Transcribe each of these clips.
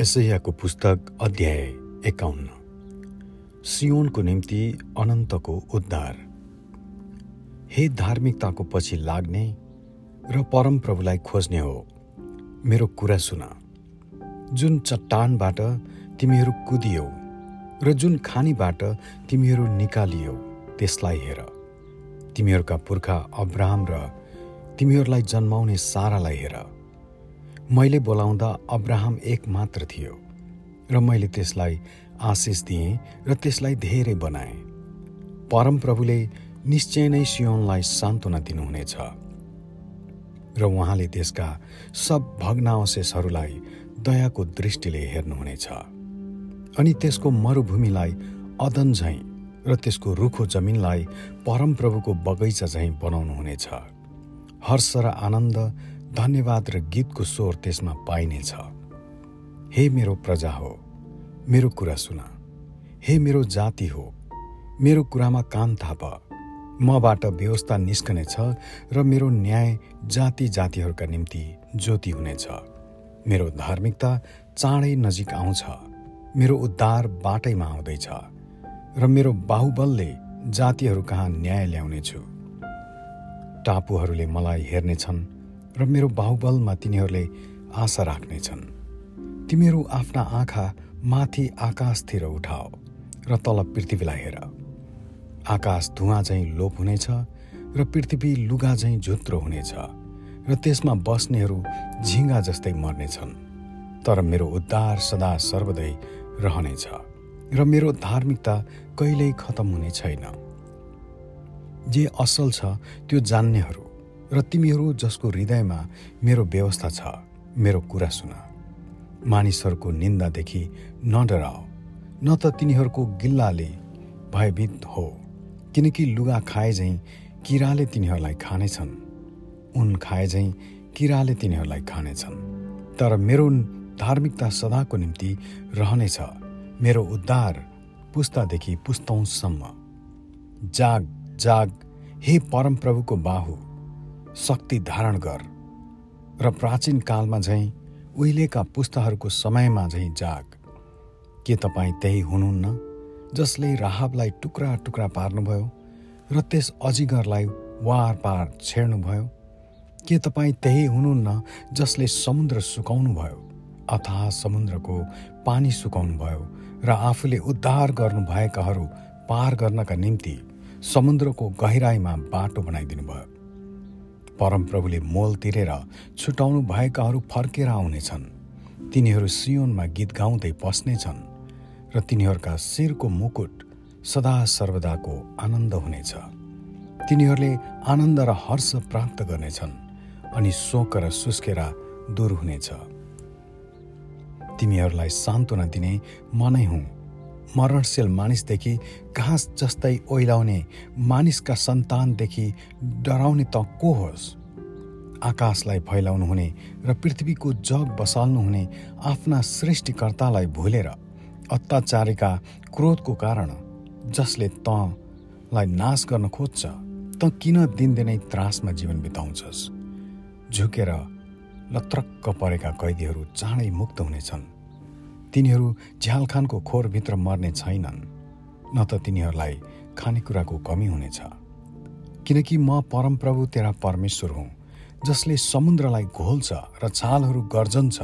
यसैयाको पुस्तक अध्याय एकाउन्न। सियोनको निम्ति अनन्तको उद्धार। हे धार्मिकताको पछि लाग्ने र परमप्रभुलाई खोज्ने हो मेरो कुरा सुन। जुन चट्टानबाट तिमीहरू कुदियौ र जुन खानीबाट तिमीहरू निकालियौ त्यसलाई हेर। तिमीहरूका पुर्खा अब्राहम र तिमीहरूलाई जन्माउने सारालाई हेर। मैले बोलाउँदा अब्राहम एक मात्र थियो र मैले त्यसलाई आशिष दिएँ र त्यसलाई धेरै बनाएँ। परमप्रभुले निश्चय नै सियोनलाई सान्त्वना दिनुहुनेछ र उहाँले त्यसका सब भग्नावशेषहरूलाई दयाको दृष्टिले हेर्नुहुनेछ अनि त्यसको मरुभूमिलाई अदन झैँ र त्यसको रुखो जमिनलाई परमप्रभुको बगैँचा झैँ बनाउनुहुनेछ। हर्ष र आनन्द धन्यवाद र गीतको स्वर त्यसमा पाइनेछ हे मेरो प्रजा हो मेरो कुरा सुन। हे मेरो जाति हो मेरो कुरामा कान थाप। मबाट व्यवस्था निस्कनेछ र मेरो न्याय जाति जातिहरूका निम्ति ज्योति हुनेछ। मेरो धार्मिकता चाँडै नजिक आउँछ। मेरो उद्धार बाटैमा आउँदैछ र मेरो बाहुबलले जातिहरू कहाँ न्याय ल्याउनेछु। टापुहरूले मलाई हेर्नेछन्। र मेरो बाहुबलमा तिनीहरूले आशा राख्नेछन्। तिमीहरू आफ्ना आँखा माथि आकाशतिर उठाओ र तल पृथ्वीलाई हेर। आकाश धुवा झैँ लोप हुनेछ र पृथ्वी लुगा झैँ झुत्रो हुनेछ र त्यसमा बस्नेहरू झिङ्गा जस्तै मर्नेछन्। तर मेरो उद्धार सदा सर्वदै रहनेछ र मेरो धार्मिकता कहिल्यै खतम हुने छैन। जे असल छ त्यो जान्नेहरू र तिमीहरू जसको हृदयमा मेरो व्यवस्था छ मेरो कुरा सुन। मानिसहरूको निन्दादेखि नडराओ न त तिनीहरूको गिल्लाले भयभीत हो किनकि लुगा खाए झैँ किराले तिनीहरूलाई खानेछन्। उन खाए झैँ किराले तिनीहरूलाई खानेछन्। तर मेरो धार्मिकता सदाको निम्ति रहनेछ मेरो उद्धार पुस्तादेखि पुस्तौँसम्म जाग जाग हे परमप्रभुको बाहु! शक्ति धारण गर र प्राचीन कालमा झैँ उहिलेका पुस्ताहरूको समयमा झैँ जाग। के तपाईँ त्यही हुनुहुन्न जसले राहबलाई टुक्रा टुक्रा पार्नुभयो र त्यस अजिगरलाई वार पार छेड्नुभयो? के तपाईँ त्यही हुनुहुन्न जसले समुद्र सुकाउनु भयो अथाह समुद्रको पानी सुकाउनु भयो र आफूले उद्धार गर्नुभएकाहरू पार गर्नका निम्ति समुद्रको गहिराईमा बाटो बनाइदिनु भयो परमप्रभुले मोल तिरेर छुटाउनु भएकाहरू फर्केर आउनेछन्। तिनीहरू सियोनमा गीत गाउँदै पस्नेछन् र तिनीहरूका शिरको मुकुट सदा सर्वदाको आनन्द हुनेछ। तिनीहरूले आनन्द र हर्ष प्राप्त गर्नेछन् अनि शोक र सुस्केरा दूर हुनेछ। तिमीहरूलाई सान्त्वना दिने म नै हुँ। मरणशील मानिसदेखि घाँस जस्तै ओइलाउने मानिसका सन्तानदेखि डराउने त को होस्? आकाशलाई फैलाउनु हुने र पृथ्वीको जग बसाल्नु हुने आफ्ना सृष्टिकर्तालाई भुलेर अत्याचारीका क्रोधको कारण जसले तँलाई नाश गर्न खोज्छ त किन दिनदिनै त्रासमा जीवन बिताउँछस्? झुकेर लत्रक्क परेका कैदीहरू चाँडै मुक्त हुनेछन्। तिनीहरू झ्यालखानको खोरभित्र मर्ने छैनन् न त तिनीहरूलाई खानेकुराको कमी हुनेछ। किनकि म परमप्रभु तेरा परमेश्वर हुँ जसले समुद्रलाई घोल्छ र छालहरू गर्जन्छ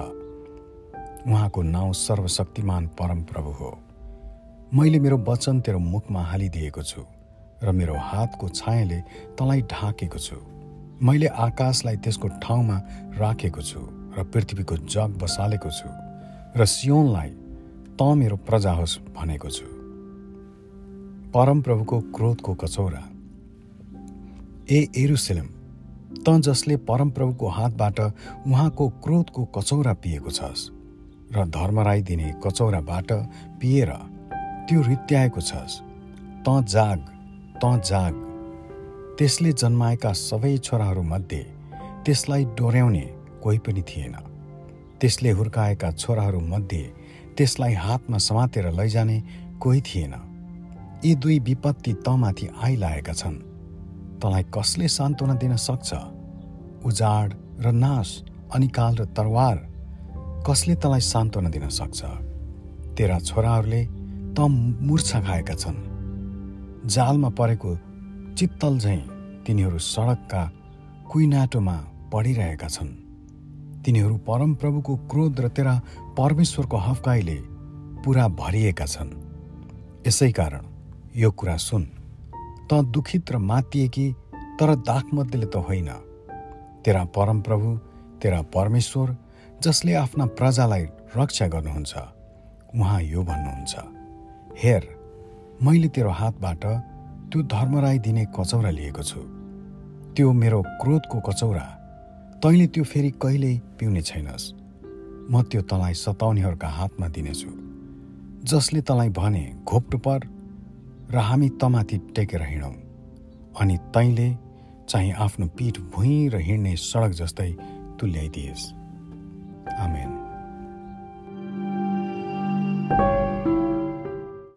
उहाँको नाउँ सर्वशक्तिमान परमप्रभु हो। मैले मेरो वचन तेरो मुखमा हालिदिएको छु र मेरो हातको छायाले तँलाई ढाकेको छु। मैले आकाशलाई त्यसको ठाउँमा राखेको छु र पृथ्वीको जग बसालेको छु। र सियोनलाई त मेरो प्रजा होस् भनेको छु। परमप्रभुको क्रोधको कचौरा ए एरुसेलम त जसले परमप्रभुको हातबाट उहाँको क्रोधको कचौरा पिएको छस् र धर्मराई दिने कचौराबाट पिएर त्यो रित्याएको छस् त जाग त जाग। त्यसले जन्माएका सबै छोराहरूमध्ये त्यसलाई डोर्याउने कोही पनि थिएन। त्यसले हुर्काएका छोराहरूमध्ये त्यसलाई हातमा समातेर लैजाने कोही थिएन। यी दुई विपत्ति तँमाथि आइलागेका छन्। तँलाई कसले सान्त्वना दिन सक्छ? उजाड र नाश अनिकाल र तरवार कसले तँलाई सान्त्वना दिन सक्छ? तेरा छोराहरूले त मूर्छा खाएका छन्। जालमा परेको चित्तल झैँ तिनीहरू सडकका कुइनाटोमा पढिरहेका छन्। तिनीहरू परमप्रभुको क्रोध र तेरा परमेश्वरको हफकाईले पुरा भरिएका छन्। यसै कारण यो कुरा सुन। त दुखित र मातिएकी तर दाखमध्येले त होइन। तेरा परमप्रभु तेरा परमेश्वर जसले आफ्ना प्रजालाई रक्षा गर्नुहुन्छ उहाँ यो भन्नुहुन्छ हेर मैले तेरो हातबाट त्यो धर्मराई दिने कचौरा लिएको छु। त्यो मेरो क्रोधको कचौरा तैँले त्यो फेरि कहिल्यै पिउने छैनस्। म त्यो तँलाई सताउनेहरूका हातमा दिनेछु। जसले तँलाई भने घोप्टो पर र हामी तमाथि टेकेर हिँडौँ। अनि तैँले चाहिँ आफ्नो पिठ भुइँ र हिँड्ने सडक जस्तै तुल्याइदिएस्। आमेन।